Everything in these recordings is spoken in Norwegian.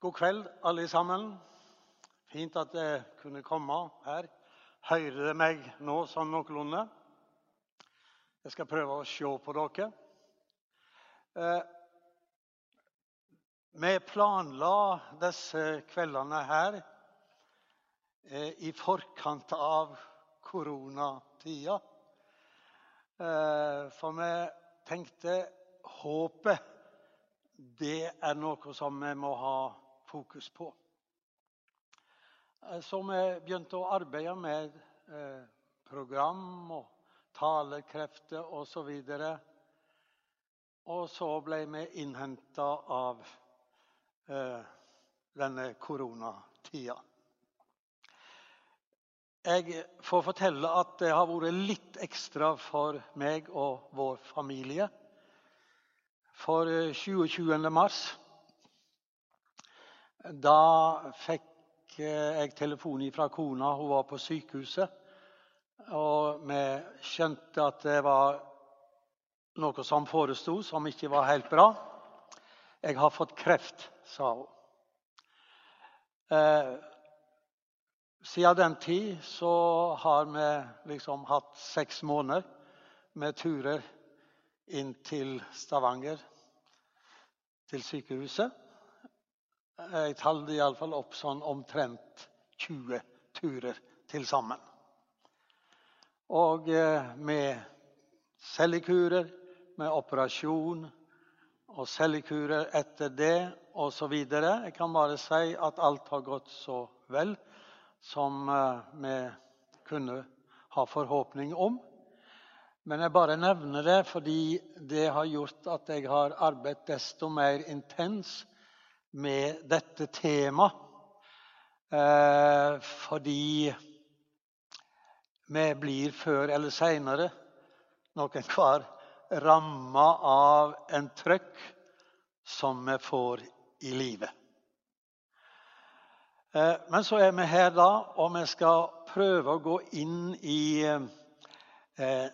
God kveld, alle sammen. Fint at jeg kunne komme her. Hører dere meg nå sånn noenlunde? Jeg skal prøve å se på dere. Eh, vi planla disse kveldene her eh, i forkant av koronatida. Eh, for vi tenkte håpet det er noe som vi må ha fokus på. Eh, så vi begynte å arbeide med eh, program og talekrefter osv. Og så ble vi innhenta av eh, denne koronatida. Jeg får fortelle at det har vært litt ekstra for meg og vår familie. For 27. mars da fikk eh, jeg telefon fra kona. Hun var på sykehuset. Og vi skjønte at det var noe som foresto som ikke var helt bra. 'Jeg har fått kreft', sa hun. Eh, siden den tid så har vi liksom hatt seks måneder med turer inn til Stavanger, til sykehuset. Jeg talte iallfall opp sånn omtrent 20 turer til sammen. Og eh, med cellekurer, med operasjon og cellekurer etter det osv. Jeg kan bare si at alt har gått så vel som eh, vi kunne ha forhåpning om. Men jeg bare nevner det fordi det har gjort at jeg har arbeidet desto mer intenst med dette temaet. Eh, fordi vi blir før eller seinere noen hver ramma av en trøkk som vi får i livet. Eh, men så er vi her da, og vi skal prøve å gå inn i eh,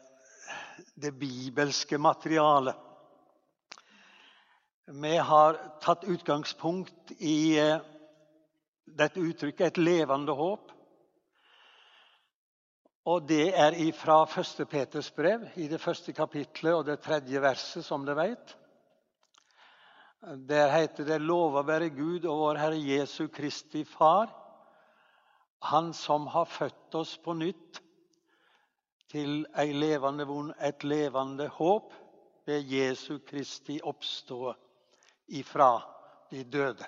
det bibelske materialet. Vi har tatt utgangspunkt i eh, dette uttrykket 'et levende håp'. Og Det er fra 1. Peters brev, i det første kapitlet og det tredje verset, som dere vet. Der heter det 'Lova være Gud og vår Herre Jesu Kristi Far', Han som har født oss på nytt til levende, et levende håp ved Jesu Kristi oppståelse ifra de døde.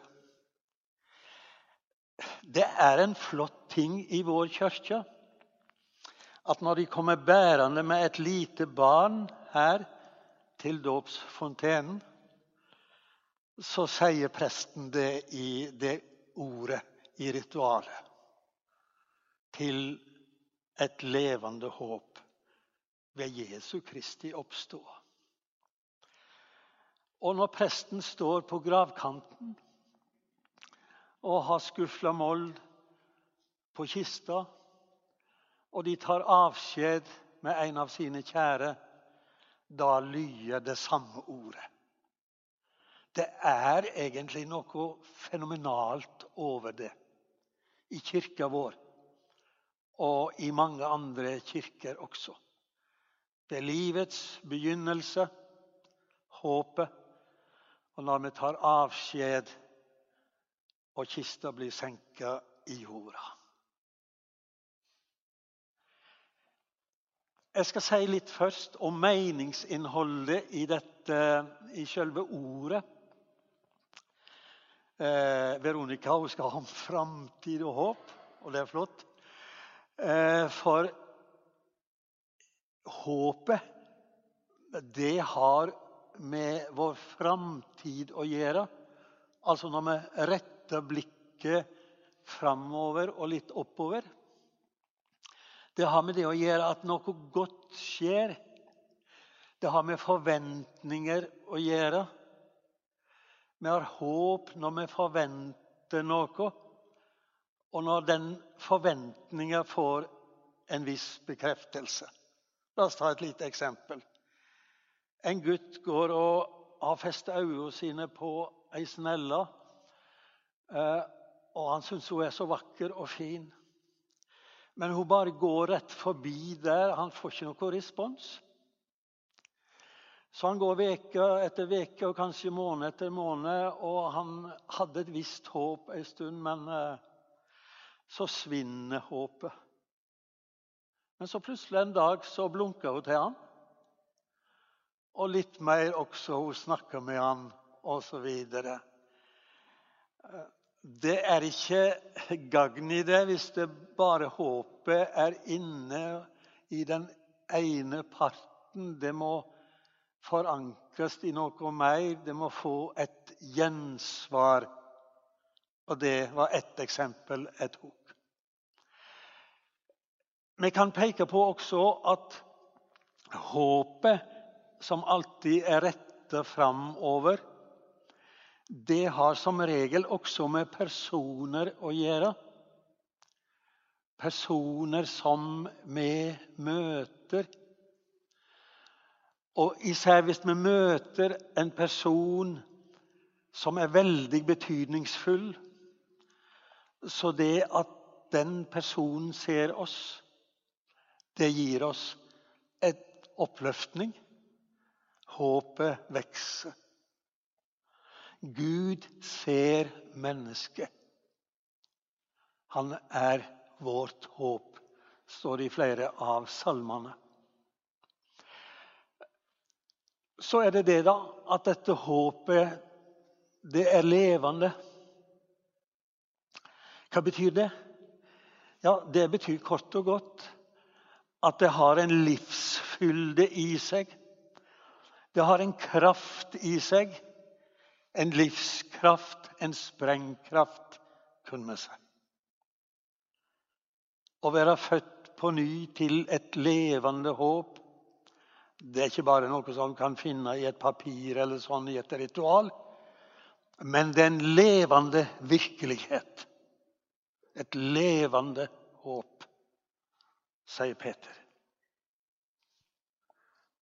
Det er en flott ting i vår kirke at når de kommer bærende med et lite barn her til dåpsfontenen, så sier presten det i det ordet i ritualet. Til et levende håp ved Jesu Kristi oppstå. Og når presten står på gravkanten og har skufla mold på kista, og de tar avskjed med en av sine kjære, da lyder det samme ordet. Det er egentlig noe fenomenalt over det i kirka vår og i mange andre kirker også. Det er livets begynnelse, håpet og når vi tar avskjed og kista blir senka i jorda. Jeg skal si litt først om meningsinnholdet i dette, i selve ordet. Eh, Veronica hun skal ha om framtid og håp, og det er flott. Eh, for håpet, det har med vår framtid å gjøre. Altså når vi retter blikket framover og litt oppover. Det har med det å gjøre at noe godt skjer. Det har med forventninger å gjøre. Vi har håp når vi forventer noe, og når den forventninga får en viss bekreftelse. La oss ta et lite eksempel. En gutt går og har festet øynene sine på ei snelle Eh, og han syns hun er så vakker og fin. Men hun bare går rett forbi der. Han får ikke noe respons. Så han går uke etter uke og kanskje måned etter måned. Og han hadde et visst håp en stund, men eh, så svinner håpet. Men så plutselig en dag så blunker hun til han. Og litt mer også. Hun snakker med han, osv. Det er ikke gagn i det hvis det bare håpet er inne i den ene parten. Det må forankres i noe mer. Det må få et gjensvar. Og det var ett eksempel jeg tok. Vi kan peke på også at håpet, som alltid er retta framover, det har som regel også med personer å gjøre. Personer som vi møter. Og især hvis vi møter en person som er veldig betydningsfull, så det at den personen ser oss, det gir oss et oppløftning. Håpet vokser. Gud ser mennesket. Han er vårt håp, står det i flere av salmene. Så er det det, da, at dette håpet, det er levende. Hva betyr det? Ja, Det betyr kort og godt at det har en livsfylde i seg. Det har en kraft i seg en livskraft, en sprengkraft, kunne vi si. Å være født på ny til et levende håp, det er ikke bare noe som kan finne i et papir eller sånn i et ritual. Men det er en levende virkelighet. Et levende håp, sier Peter.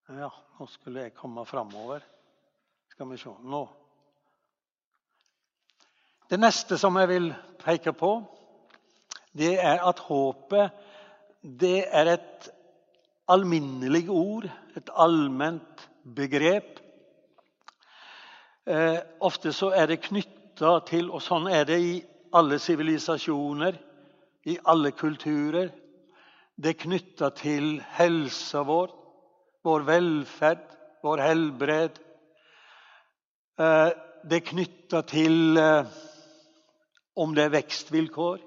Ja, nå skulle jeg komme framover. Skal vi se. Nå det neste som jeg vil peke på, det er at håpet det er et alminnelig ord, et allment begrep. Eh, ofte så er det knytta til, og sånn er det i alle sivilisasjoner, i alle kulturer. Det er knytta til helsa vår, vår velferd, vår helbred. Eh, det er knytta til eh, om det er vekstvilkår.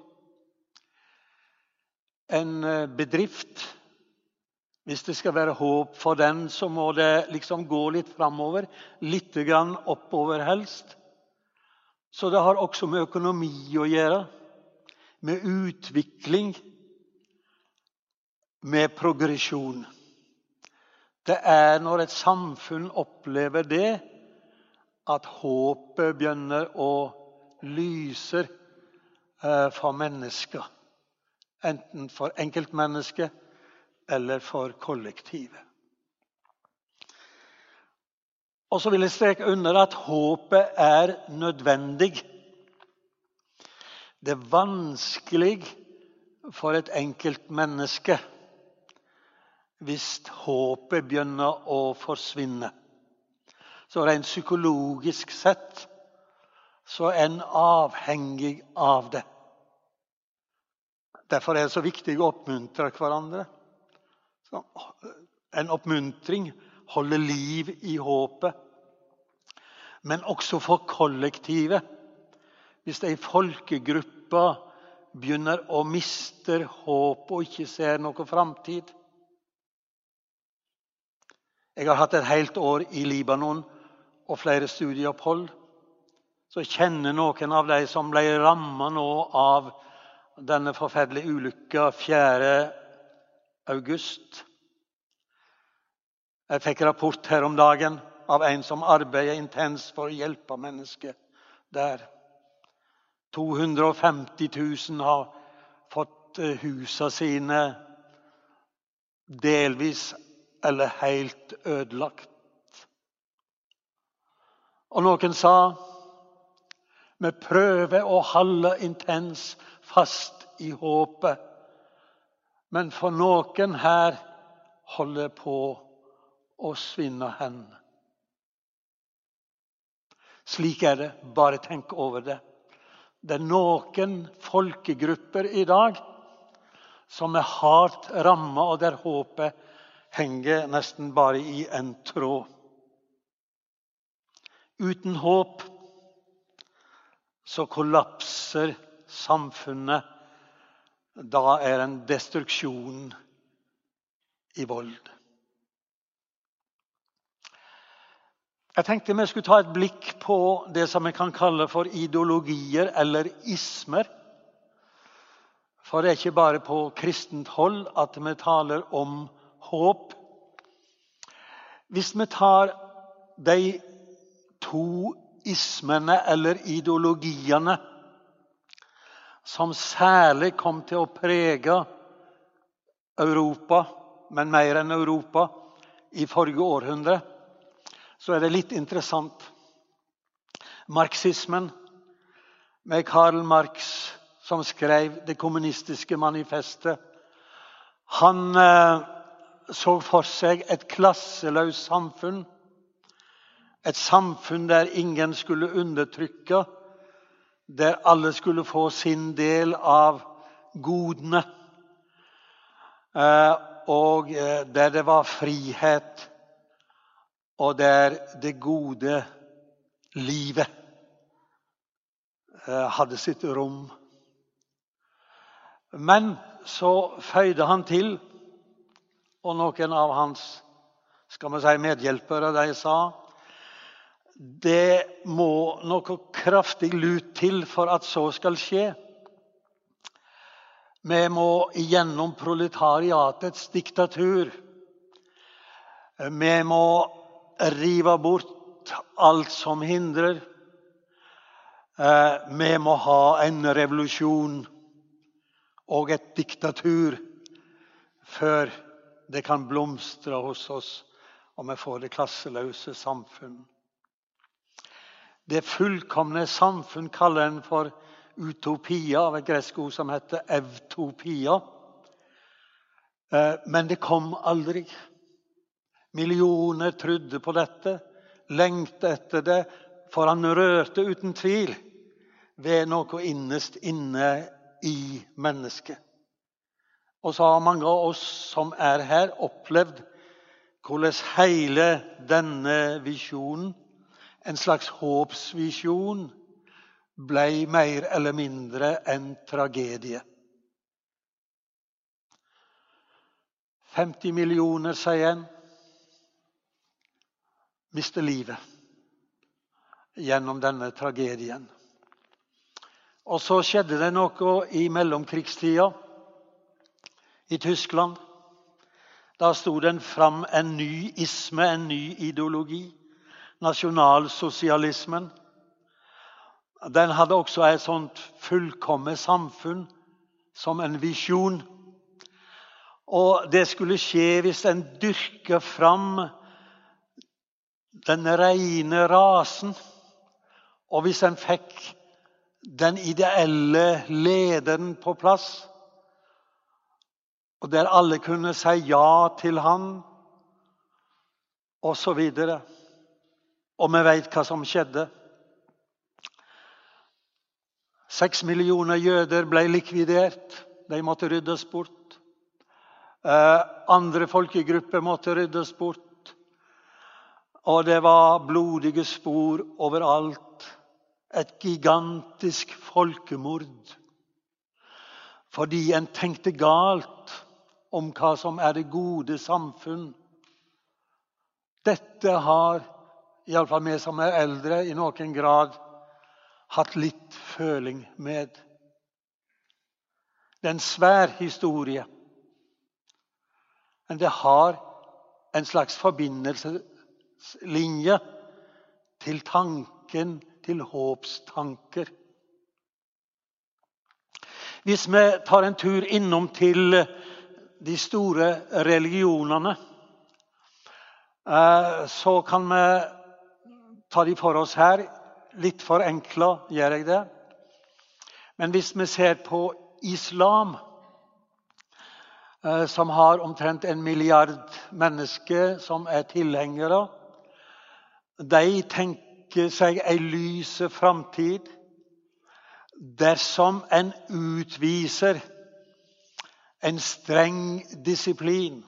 En eh, bedrift Hvis det skal være håp for den, så må det liksom gå litt framover. Litt grann oppover helst. Så det har også med økonomi å gjøre. Med utvikling. Med progresjon. Det er når et samfunn opplever det, at håpet begynner å lyse Eh, for mennesker. Enten for enkeltmennesket eller for kollektivet. Og så vil jeg streke under at håpet er nødvendig. Det er vanskelig for et enkelt menneske hvis håpet begynner å forsvinne. Så rent psykologisk sett så er en avhengig av det. Derfor er det så viktig å oppmuntre hverandre. Så en oppmuntring holder liv i håpet. Men også for kollektivet. Hvis ei folkegruppe begynner å miste håpet og ikke ser noe framtid Jeg har hatt et helt år i Libanon og flere studieopphold så jeg kjenner noen av de som ble ramma nå av denne forferdelige ulykka 4. august. Jeg fikk rapport her om dagen av en som arbeider intenst for å hjelpe mennesker der. 250 000 har fått eh, husene sine delvis eller helt ødelagt. Og noen sa Vi prøver å holde intens fast i håpet. Men for noen her holder på å svinne hen. Slik er det. Bare tenk over det. Det er noen folkegrupper i dag som er hardt ramma, og der håpet henger nesten bare i en tråd. Uten håp så kollapser samfunnet. Da er en destruksjon i vold. Jeg tenkte vi skulle ta et blikk på det som vi kan kalle for ideologier eller ismer. For det er ikke bare på kristent hold at vi taler om håp. Hvis vi tar de to ismene eller ideologiene som særlig kom til å prege Europa, men mer enn Europa, i forrige århundre så er det litt interessant. Marxismen, med Karl Marx, som skrev Det kommunistiske manifestet, han eh, så for seg et klasseløst samfunn. Et samfunn der ingen skulle undertrykke, der alle skulle få sin del av godene. Eh, og eh, der det var frihet og der det gode livet eh, hadde sitt rom. Men så føyde han til, og noen av hans skal vi si, medhjelpere de sa det må noe kraftig lut til for at så skal skje. Vi må gjennom proletariatets diktatur. Vi må rive bort alt som hindrer. Eh, vi må ha en revolusjon og et diktatur før det kan blomstre hos oss og vi får det klasseløse samfunn. Det fullkomne samfunn kaller en for utopia, av et gresk ord som heter evtopia. Eh, men det kom aldri. Millioner trodde på dette, lengtet etter det, for han rørte uten tvil ved noe innerst inne i mennesket. Og så har mange av oss som er her, opplevd hvordan hele denne visjonen, en slags håpsvisjon, ble mer eller mindre en tragedie. 50 millioner, sier en mister livet gjennom denne tragedien. Og så skjedde det noe i mellomkrigstida i Tyskland. Da sto den fram en ny isme, en ny ideologi. Nasjonalsosialismen. Den hadde også et sånt fullkomment samfunn som en visjon. Og det skulle skje hvis en dyrker fram den reine rasen. Og hvis en fikk den ideelle lederen på plass, og der alle kunne si ja til han, osv. Og, og vi veit hva som skjedde. Seks millioner jøder ble likvidert. De måtte ryddes bort. Eh, andre folkegrupper måtte ryddes bort. Og det var blodige spor overalt. Et gigantisk folkemord. Fordi en tenkte galt om hva som er det gode samfunn. Dette har iallfall vi som er eldre, i noen grad hatt litt føling med. Det er en svær historie. Men det har en slags forbindelseslinje til tanken, til håpstanker. Hvis vi tar en tur innom til de store religionene, eh, så kan vi ta de for oss her. litt forenkla gjør jeg det. Men hvis vi ser på islam, eh, som har omtrent en milliard mennesker som er tilhengere De tenker seg ei lyse framtid dersom en utviser en streng disiplin.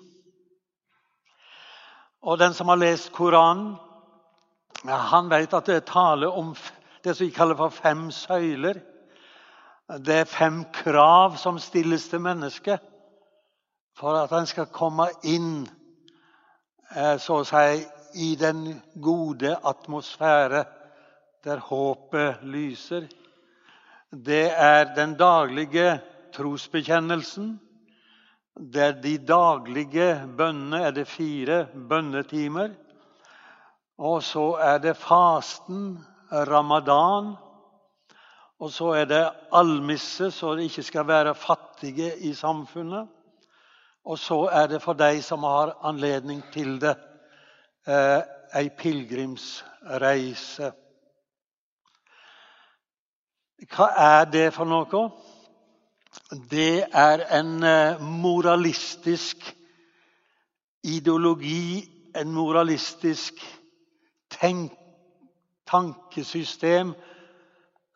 Og den som har lest Koranen, han vet at det er tale om det som vi kaller for fem søyler. Det er fem krav som stilles til mennesket for at en skal komme inn eh, så å si, i den gode atmosfære der håpet lyser. Det er den daglige trosbekjennelsen. Det er de daglige bønnene er det fire bønnetimer. Og så er det fasten, ramadan. Og så er det almisse, så det ikke skal være fattige i samfunnet. Og så er det for de som har anledning til det, eh, ei pilegrimsreise. Hva er det for noe? Det er en eh, moralistisk ideologi, en moralistisk tenk, tankesystem,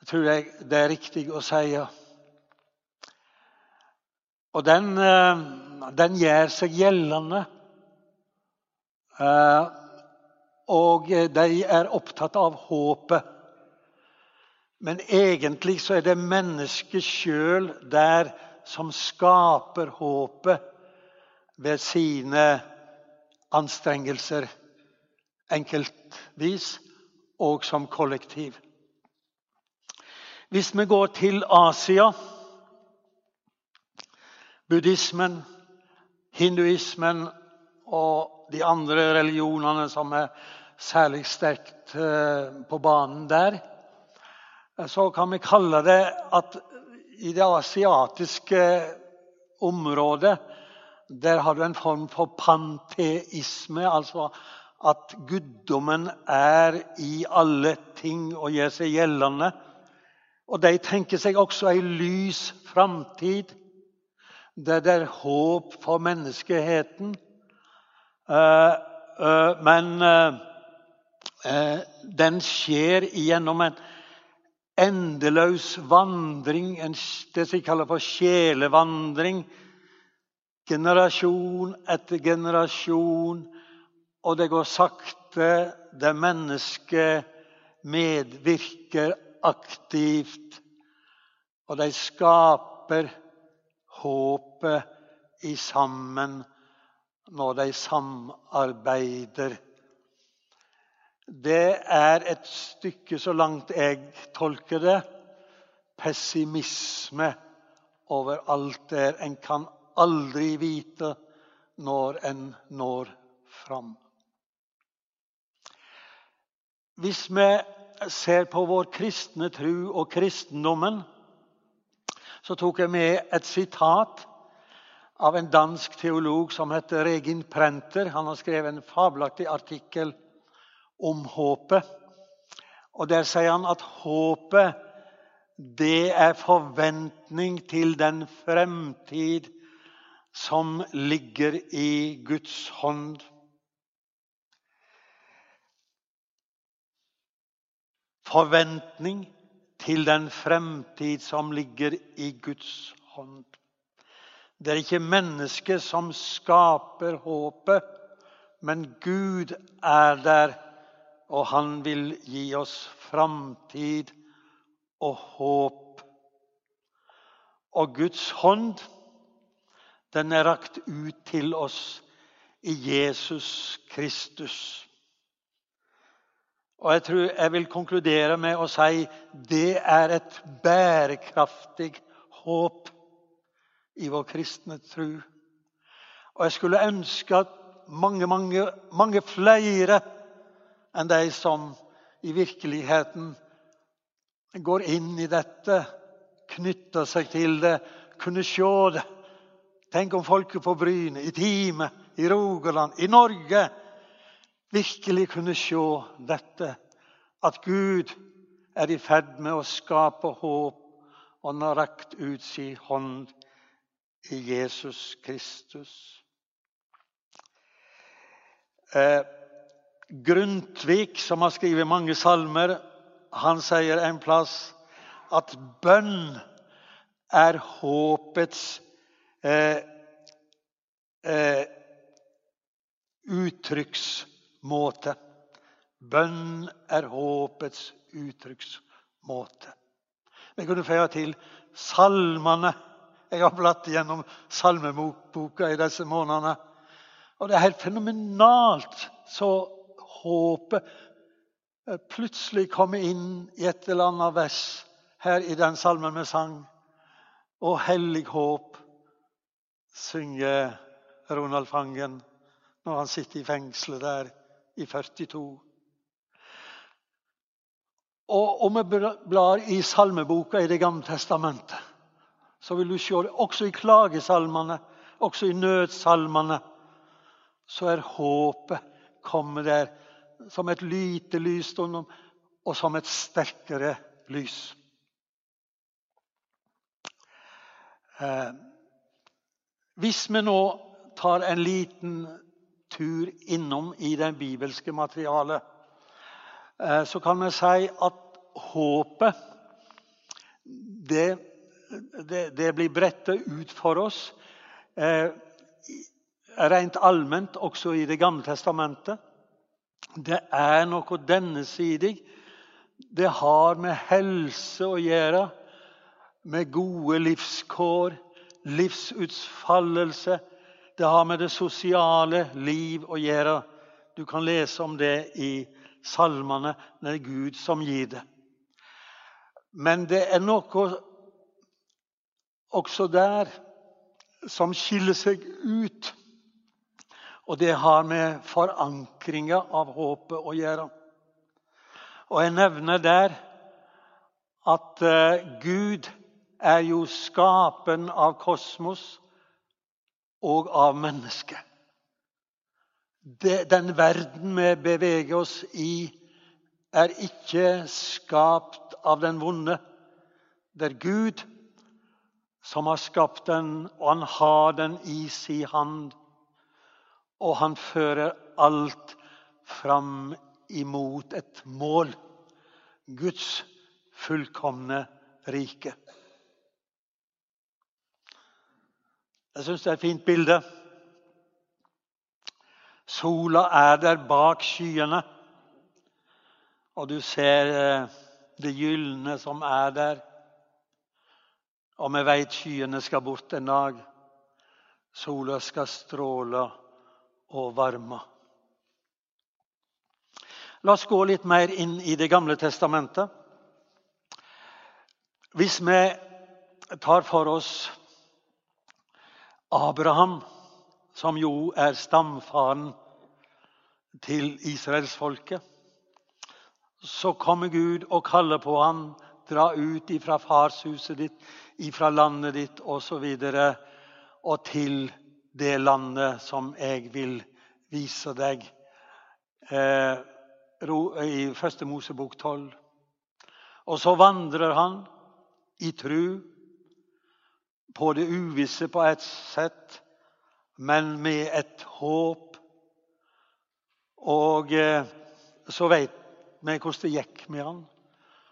tror jeg det er riktig å si. Og den, eh, den gjør seg gjeldende. Eh, og de er opptatt av håpet. Men egentlig så er det mennesket sjøl der som skaper håpet ved sine anstrengelser enkeltvis og som kollektiv. Hvis vi går til Asia Buddhismen, hinduismen og de andre religionene som er særlig sterkt eh, på banen der, så kan vi kalle det at i det asiatiske området der har du en form for panteisme, altså at guddommen er i alle ting og gjør seg gjeldende. Og de tenker seg også ei lys framtid, der det er håp for menneskeheten. Eh, eh, men eh, den skjer gjennom en endeløs vandring, det som vi kaller for sjelevandring. Generasjon etter generasjon og det går sakte. Det mennesket medvirker aktivt. Og de skaper håpet i sammen når de samarbeider. Det er et stykke, så langt jeg tolker det, pessimisme over alt der. En kan aldri vite når en når fram. Hvis vi ser på vår kristne tru og kristendommen, så tok jeg med et sitat av en dansk teolog som heter Regin Prenter. Han har skrevet en fabelaktig artikkel om håpet. Og Der sier han at håpet det er forventning til den fremtid som ligger i Guds hånd. forventning til den fremtid som ligger i Guds hånd. Det er ikke mennesket som skaper håpet, men Gud er der, og han vil gi oss framtid og håp. Og Guds hånd, den er rakt ut til oss i Jesus Kristus. Og jeg tror jeg vil konkludere med å si det er et bærekraftig håp i vår kristne tro. Og jeg skulle ønske at mange, mange, mange flere enn de som i virkeligheten går inn i dette, knytter seg til det, kunne se det. Tenk om folket på Bryne, i Time, i Rogaland, i Norge virkelig kunne se dette. At Gud er i ferd med å skape håp, og han har rakt ut sin hånd i Jesus Kristus. Eh, Grundtvig, som har skrevet mange salmer, han sier en plass at bønn er håpets eh, eh, uttrykksmåte. Bønn er håpets uttrykksmåte. Vi kunne føye til salmene. Jeg har blatt gjennom salmeboka i disse månedene. Og det er helt fenomenalt så håpet eh, plutselig kommer inn i et eller annet vers her i den salmen vi sang. Og hellig håp, synger Ronald Fangen når han sitter i fengselet der i 42. Og om vi blar i salmeboka i Det gamle testamentet, så vil du se det også i klagesalmene, også i nødsalmene, så er håpet kommet der som et lite lys og som et sterkere lys. Eh, hvis vi nå tar en liten tur innom i det bibelske materialet, eh, så kan vi si at håpet det, det, det blir brettet ut for oss eh, rent allment også i Det gamle testamentet. Det er noe dennesidig. Det har med helse å gjøre, med gode livskår, livsutfallelse. Det har med det sosiale liv å gjøre. Du kan lese om det i salmene. Det er Gud som gir det. Men det er noe også der som skiller seg ut. Og det har med forankringa av håpet å gjøre. Og jeg nevner der at uh, Gud er jo skapen av kosmos og av mennesket. Den verden vi beveger oss i, er ikke skapt av den vonde. Det er Gud som har skapt den, og han har den i sin hand. Og han fører alt fram imot et mål. Guds fullkomne rike. Jeg syns det er et fint bilde. Sola er der bak skyene, og du ser eh, det gylne som er der. Og vi veit skyene skal bort en dag. Sola skal stråle og varme. La oss gå litt mer inn i Det gamle testamentet. Hvis vi tar for oss Abraham, som jo er stamfaren til israelsfolket, så kommer Gud og kaller på ham, dra ut ifra farshuset ditt, ifra landet ditt osv. Og, og til det landet som jeg vil vise deg. Eh, I første Mosebok 12. Og så vandrer han i tru på det uvisse på et sett, men med et håp. Og eh, så veit vi hvordan det gikk med han.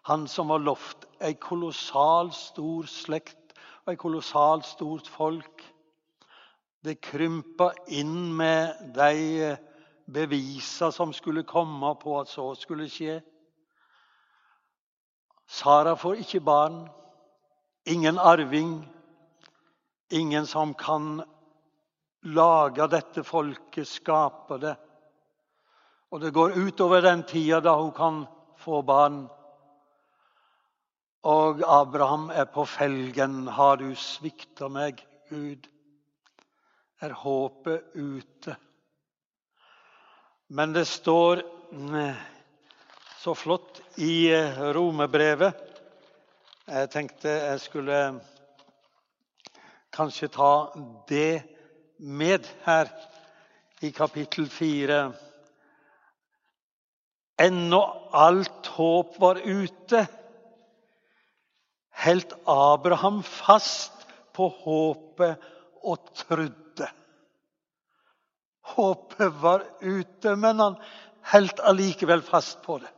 Han som var lovt ei kolossal stor slekt og ei kolossalt stort folk. Det krympa inn med de bevisa som skulle komme på at så skulle skje. Sara får ikke barn, ingen arving, ingen som kan lage dette folket, skape det. Og det går utover den tida da hun kan få barn. Og Abraham er på felgen. Har du svikta meg, Gud? Er håpet ute? Men det står så flott i romebrevet Jeg tenkte jeg skulle kanskje ta det med her i kapittel fire. ennå alt håp var ute, helt Abraham fast på håpet og trodde. Håpet var ute, men han holdt allikevel fast på det.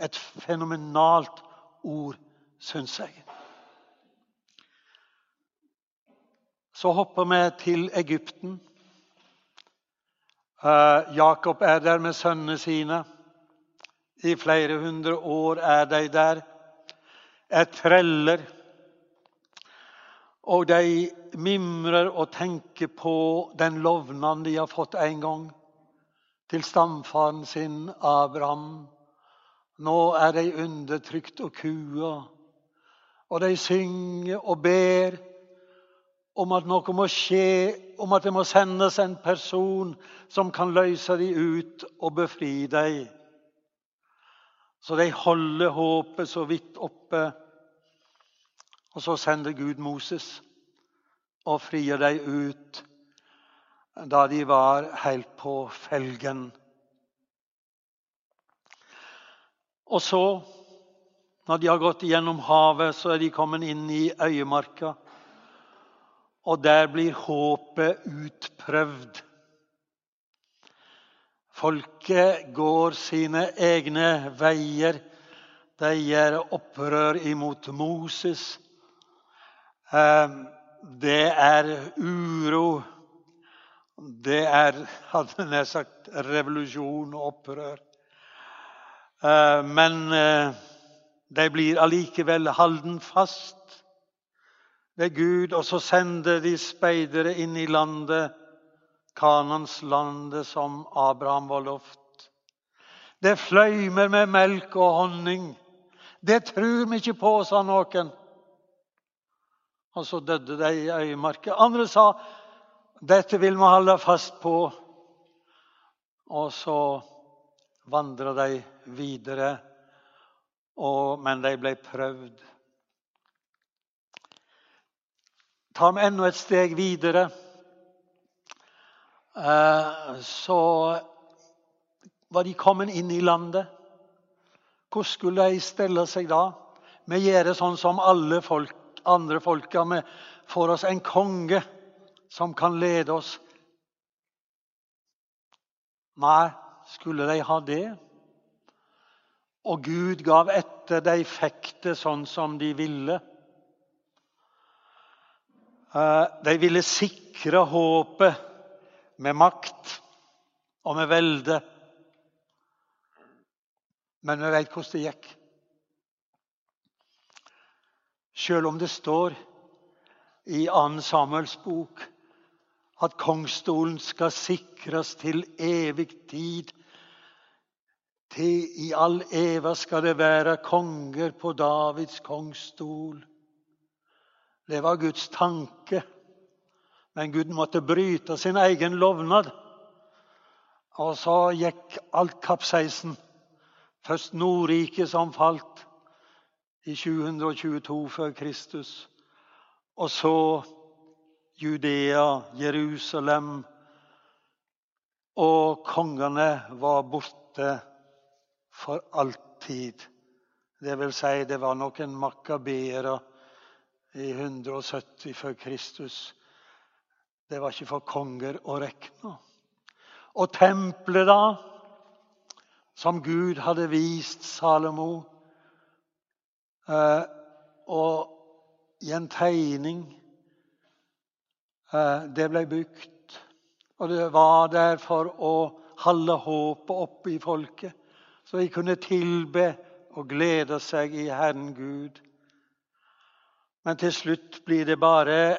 Et fenomenalt ord, syns jeg. Så hopper vi til Egypten. Uh, Jakob er der med sønnene sine. I flere hundre år er de der. Er treller. Og de mimrer og tenker på den lovnaden de har fått en gang til stamfaren sin Abraham. Nå er de undertrykt og kua, og de synger og ber om at noe må skje, om at det må sendes en person som kan løse dem ut og befri dem. Så de holder håpet så vidt oppe. Og så sender Gud Moses og frier dem ut da de var helt på felgen. Og så, når de har gått gjennom havet, så er de kommet inn i øyemarka. Og der blir håpet utprøvd. Folket går sine egne veier. De gjør opprør imot Moses. Ehm, det er uro. Det er hadde jeg sagt, revolusjon og opprør. Ehm, men eh, de blir allikevel halden fast ved Gud, og så sender de speidere inn i landet, Kanans landet, som Abraham var lovt. Det fløymer med melk og honning. Det tror vi ikke på, sa noen. Og så døde de i øyemarka. Andre sa dette vil vi holde fast på. Og så vandra de videre, og, men de ble prøvd. tar vi enda et steg videre, eh, så var de kommet inn i landet. Hvordan skulle de stelle seg da? Vi gjør det sånn som alle folk, andre folka. Vi får oss en konge som kan lede oss. Nei, skulle de ha det? Og Gud gav etter, de fikk det sånn som de ville. Eh, de ville sikre håpet med makt og med velde. Men vi vet hvordan det gikk. Selv om det står i 2. Samuels bok at kongstolen skal sikres til evig tid. Til i all eva skal det være konger på Davids kongstol. Det var Guds tanke. Men Gud måtte bryte sin egen lovnad. Og så gikk alt kapseisen. Først Nordriket som falt i 722 før Kristus. Og så Judea, Jerusalem. Og kongene var borte for alltid. Det vil si, det var noen makabeere i 170 før Kristus. Det var ikke for konger å regne. Og tempelet, da, som Gud hadde vist Salomo eh, Og i en tegning eh, Det ble bygd. Og det var der for å holde håpet oppe i folket, så de kunne tilbe og glede seg i Herren Gud. Men til slutt blir det bare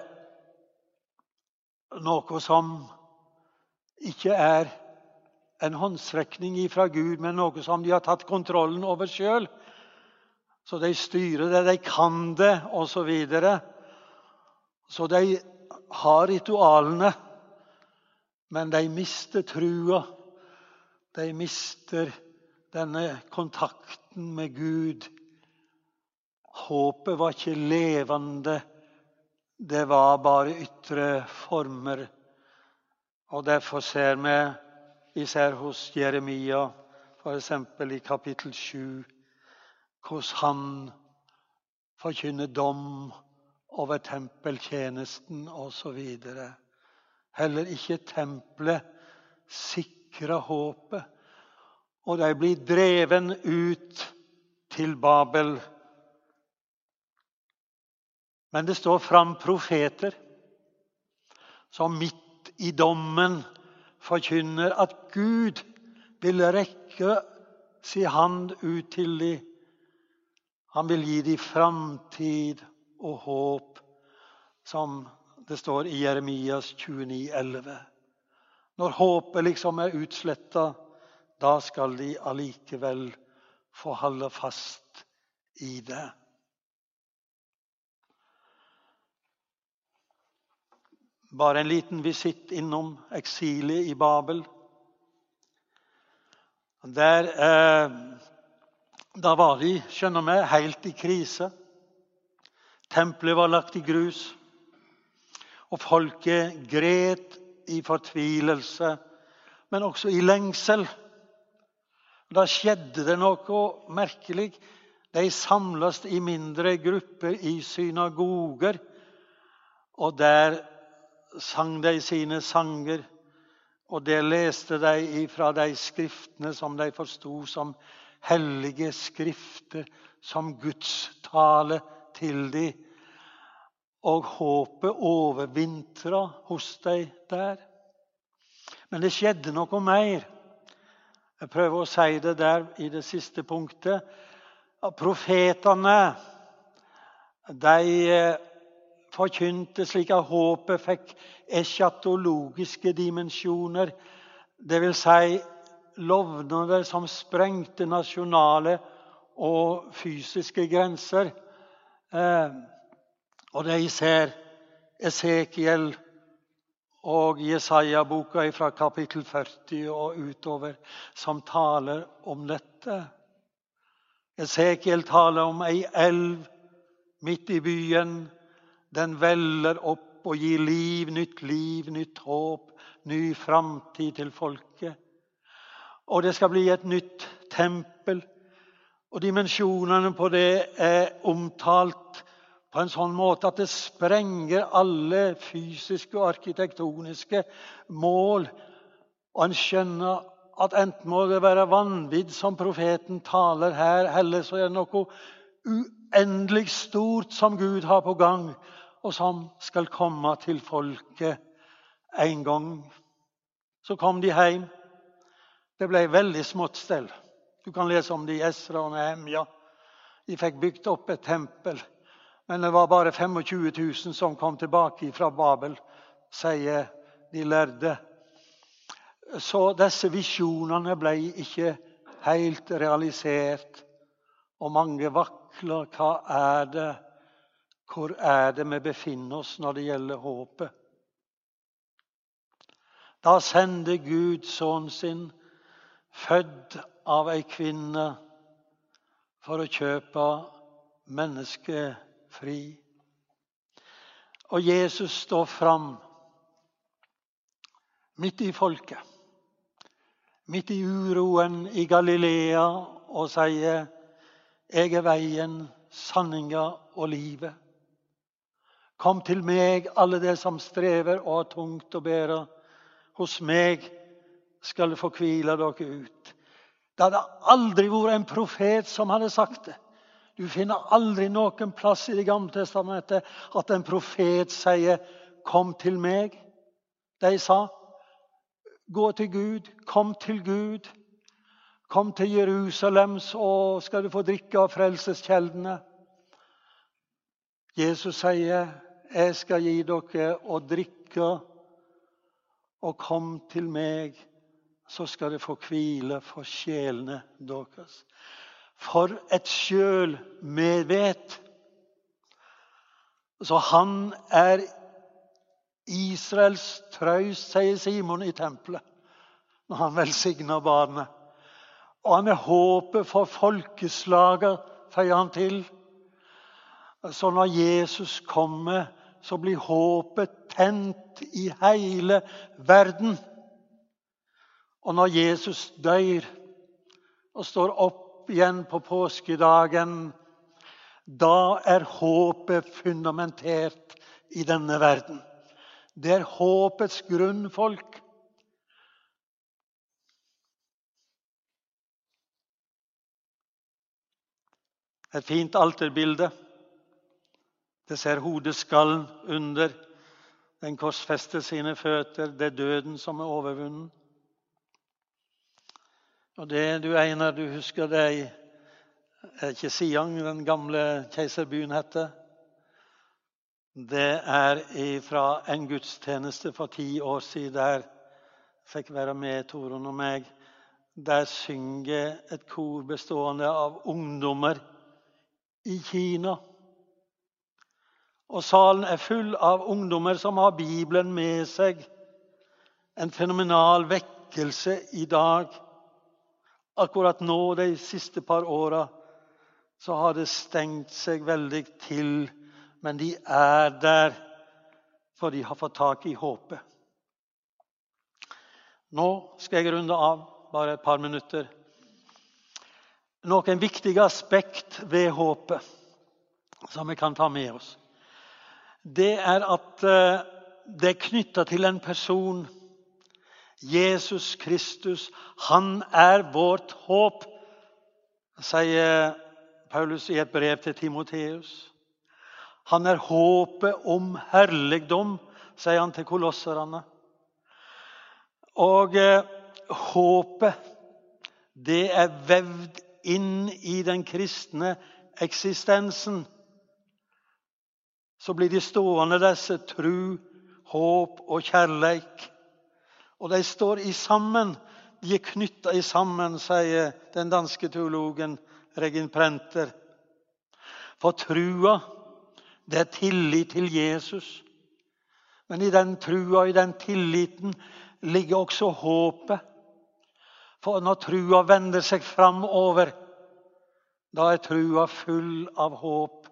noe som ikke er en håndsrekning fra Gud, men noe som de har tatt kontrollen over sjøl. Så de styrer det, de kan det, osv. Så, videre. så de har ritualene, men de mister trua. De mister denne kontakten med Gud Håpet var ikke levende. Det var bare ytre former. Og Derfor ser vi, især hos Jeremia, f.eks. i kapittel 7, hvordan han forkynner dom over tempeltjenesten osv. Heller ikke tempelet sikrer håpet. Og de blir dreven ut til Babel. Men det står fram profeter som midt i dommen forkynner at Gud vil rekke sin hand ut til dem. Han vil gi dem framtid og håp, som det står i Jeremias 29, 11. Når håpet liksom er utsletta, da skal de allikevel få holde fast i det. Bare en liten visitt innom eksilet i Babel. Der, eh, da var de, skjønner vi, helt i krise. Tempelet var lagt i grus. Og folket gret i fortvilelse, men også i lengsel. Da skjedde det noe merkelig. De samles i mindre grupper i synagoger. Og der sang de sine sanger, og det leste de fra de skriftene som de forsto som hellige skrifter, som Guds tale til dem. Og håpet overvintra hos dem der. Men det skjedde noe mer. Jeg prøver å si det der i det siste punktet. Profetene de eh, forkynte slik at håpet fikk eschatologiske dimensjoner. Det vil Si lovnader som sprengte nasjonale og fysiske grenser. Eh, og jeg ser Esekiel og Jesaja-boka fra kapittel 40 og utover, som taler om dette. Esekiel taler om ei elv midt i byen den veller opp og gir liv, nytt liv, nytt håp, ny framtid til folket. Og det skal bli et nytt tempel. Og dimensjonene på det er omtalt på en sånn måte at det sprenger alle fysiske og arkitektoniske mål. Og en skjønner at enten må det være vanvidd, som profeten taler her, eller så er det noe uendelig stort som Gud har på gang og som skal komme til folket en gang. Så kom de hjem. Det ble veldig smått stell. Du kan lese om det i Esra og Nehemja. De fikk bygd opp et tempel. Men det var bare 25 000 som kom tilbake fra Babel, sier de lærde. Så disse visjonene ble ikke helt realisert. Og mange vakler. Hva er det hvor er det vi befinner oss når det gjelder håpet? Da sender Gud sønnen sin, født av ei kvinne, for å kjøpe mennesket fri. Og Jesus står fram midt i folket, midt i uroen i Galilea, og sier, 'Jeg er veien, sanninga og livet'. Kom til meg, alle dere som strever og har tungt å bære. Hos meg skal få hvile dere ut. Det hadde aldri vært en profet som hadde sagt det. Du finner aldri noen plass i Det gamle testamentet at en profet sier 'Kom til meg'. De sa 'Gå til Gud. Kom til Gud'. Kom til Jerusalem, så skal du få drikke av frelseskjeldene. Jesus sier 'Jeg skal gi dere å drikke', og kom til meg, så skal det få hvile for sjelene deres. For et sjølmedvet. Så han er Israels trøyst, sier Simon i tempelet når han velsigner barnet. Og han er håpet for folkeslaget, føyer han til. Så når Jesus kommer, så blir håpet tent i hele verden. Og når Jesus dør, og står opp igjen på påskedagen, da er håpet fundamentert i denne verden. Det er håpets grunnfolk. Et fint alterbilde. Det ser hodeskallen under. Den korsfester sine føtter. Det er døden som er overvunnen. Og det du Einar, du husker det er ikke Siang den gamle keiserbyen heter? Det er fra en gudstjeneste for ti år siden der fikk være med Torunn og meg. Der synger et kor bestående av ungdommer i Kina. Og salen er full av ungdommer som har Bibelen med seg. En fenomenal vekkelse i dag. Akkurat nå, de siste par åra, så har det stengt seg veldig til. Men de er der, for de har fått tak i håpet. Nå skal jeg runde av, bare et par minutter. Noen viktige aspekt ved håpet som vi kan ta med oss det er at eh, det er knytta til en person. Jesus Kristus, han er vårt håp, sier Paulus i et brev til Timoteus. Han er håpet om herligdom, sier han til kolosserne. Og eh, håpet, det er vevd inn i den kristne eksistensen så blir de stående, disse tru, håp og kjærleik. Og de står i sammen. De er knytta i sammen, sier den danske teologen Regin Prenter. For trua, det er tillit til Jesus. Men i den trua i den tilliten ligger også håpet. For når trua vender seg framover, da er trua full av håp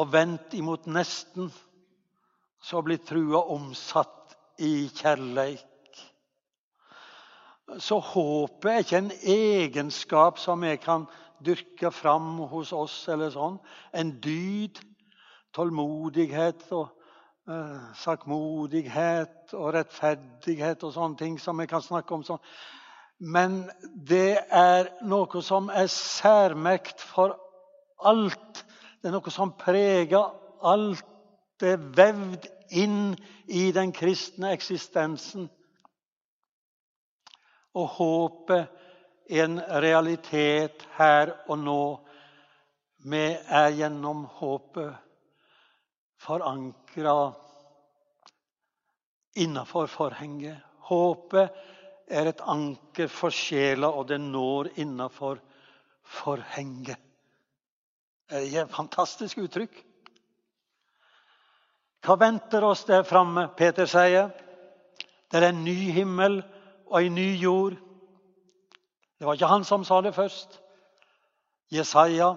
og vendt imot nesten, så blir trua omsatt i kjærleik. Så håpet er ikke en egenskap som vi kan dyrke fram hos oss. eller sånn. En dyd, tålmodighet og eh, sakmodighet og rettferdighet og sånne ting som vi kan snakke om. sånn. Men det er noe som er særmerkt for alt det er noe som preger alt. Det er vevd inn i den kristne eksistensen. Og håpet en realitet her og nå. Vi er gjennom håpet forankra innafor forhenget. Håpet er et anker for sjela, og det når innafor forhenget. Det er et fantastisk uttrykk. Hva venter oss der framme? Peter sier det er en ny himmel og en ny jord. Det var ikke han som sa det først. Jesaja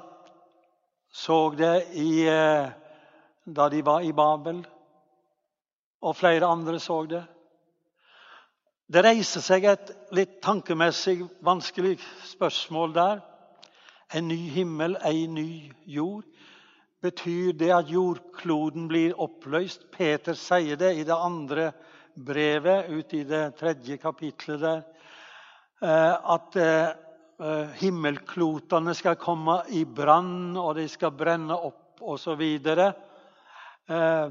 så det i, eh, da de var i Babel. Og flere andre så det. Det reiser seg et litt tankemessig vanskelig spørsmål der. En ny himmel, ei ny jord. Betyr det at jordkloden blir oppløst? Peter sier det i det andre brevet, ut i det tredje kapitlet der. Eh, at eh, himmelklotene skal komme i brann, og de skal brenne opp osv. Eh,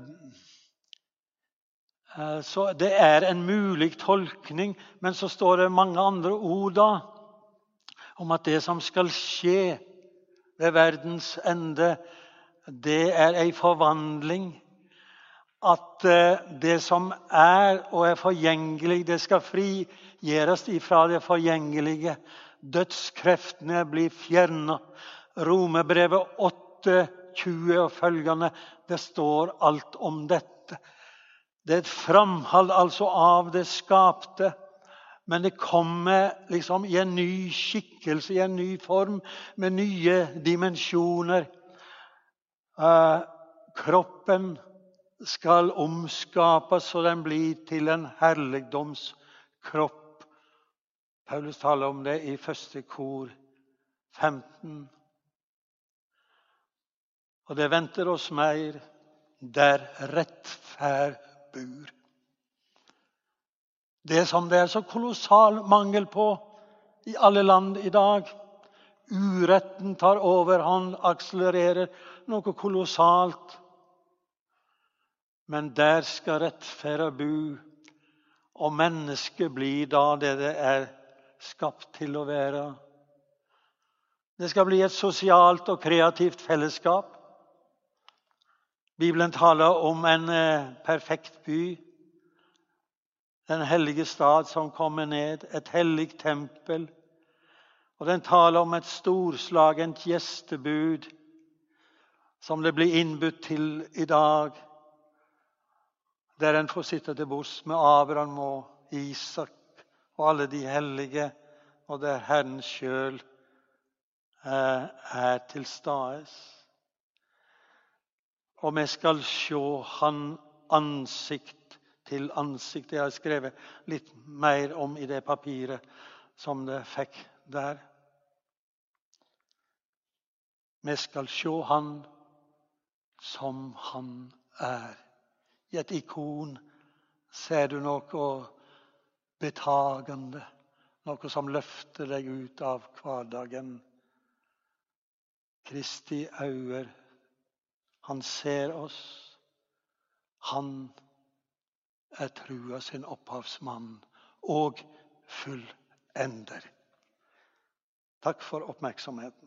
så det er en mulig tolkning, men så står det mange andre ord da om at det som skal skje ved verdens ende, det er ei forvandling. At eh, det som er og er forgjengelig, det skal frigjøres ifra det forgjengelige. Dødskreftene blir fjerna. Romerbrevet 8, 20 og følgende, det står alt om dette. Det er et framhold altså av det skapte. Men det kommer liksom i en ny skikkelse, i en ny form, med nye dimensjoner. Uh, kroppen skal omskapes så den blir til en herligdomskropp. Paulus taler om det i første kor 15. Og det venter oss mer der rettferd bur. Det som det er så kolossal mangel på i alle land i dag. Uretten tar overhånd, akselererer noe kolossalt. Men der skal rettferda bu, og mennesket blir da det det er skapt til å være. Det skal bli et sosialt og kreativt fellesskap. Bibelen taler om en eh, perfekt by. Den hellige stad som kommer ned, et hellig tempel. Og den taler om et storslagent gjestebud som det blir innbudt til i dag. Der en får sitte til bords med Abraham og Isak og alle de hellige, og der Herren sjøl eh, er til stede. Og vi skal se Han ansikt til ansikt. Det har jeg skrevet litt mer om i det papiret som det fikk der. Vi skal se Han som Han er. I et ikon ser du noe betagende, noe som løfter deg ut av hverdagen. Kristi øyne. Han ser oss. Han er trua sin opphavsmann og fullender. Takk for oppmerksomheten.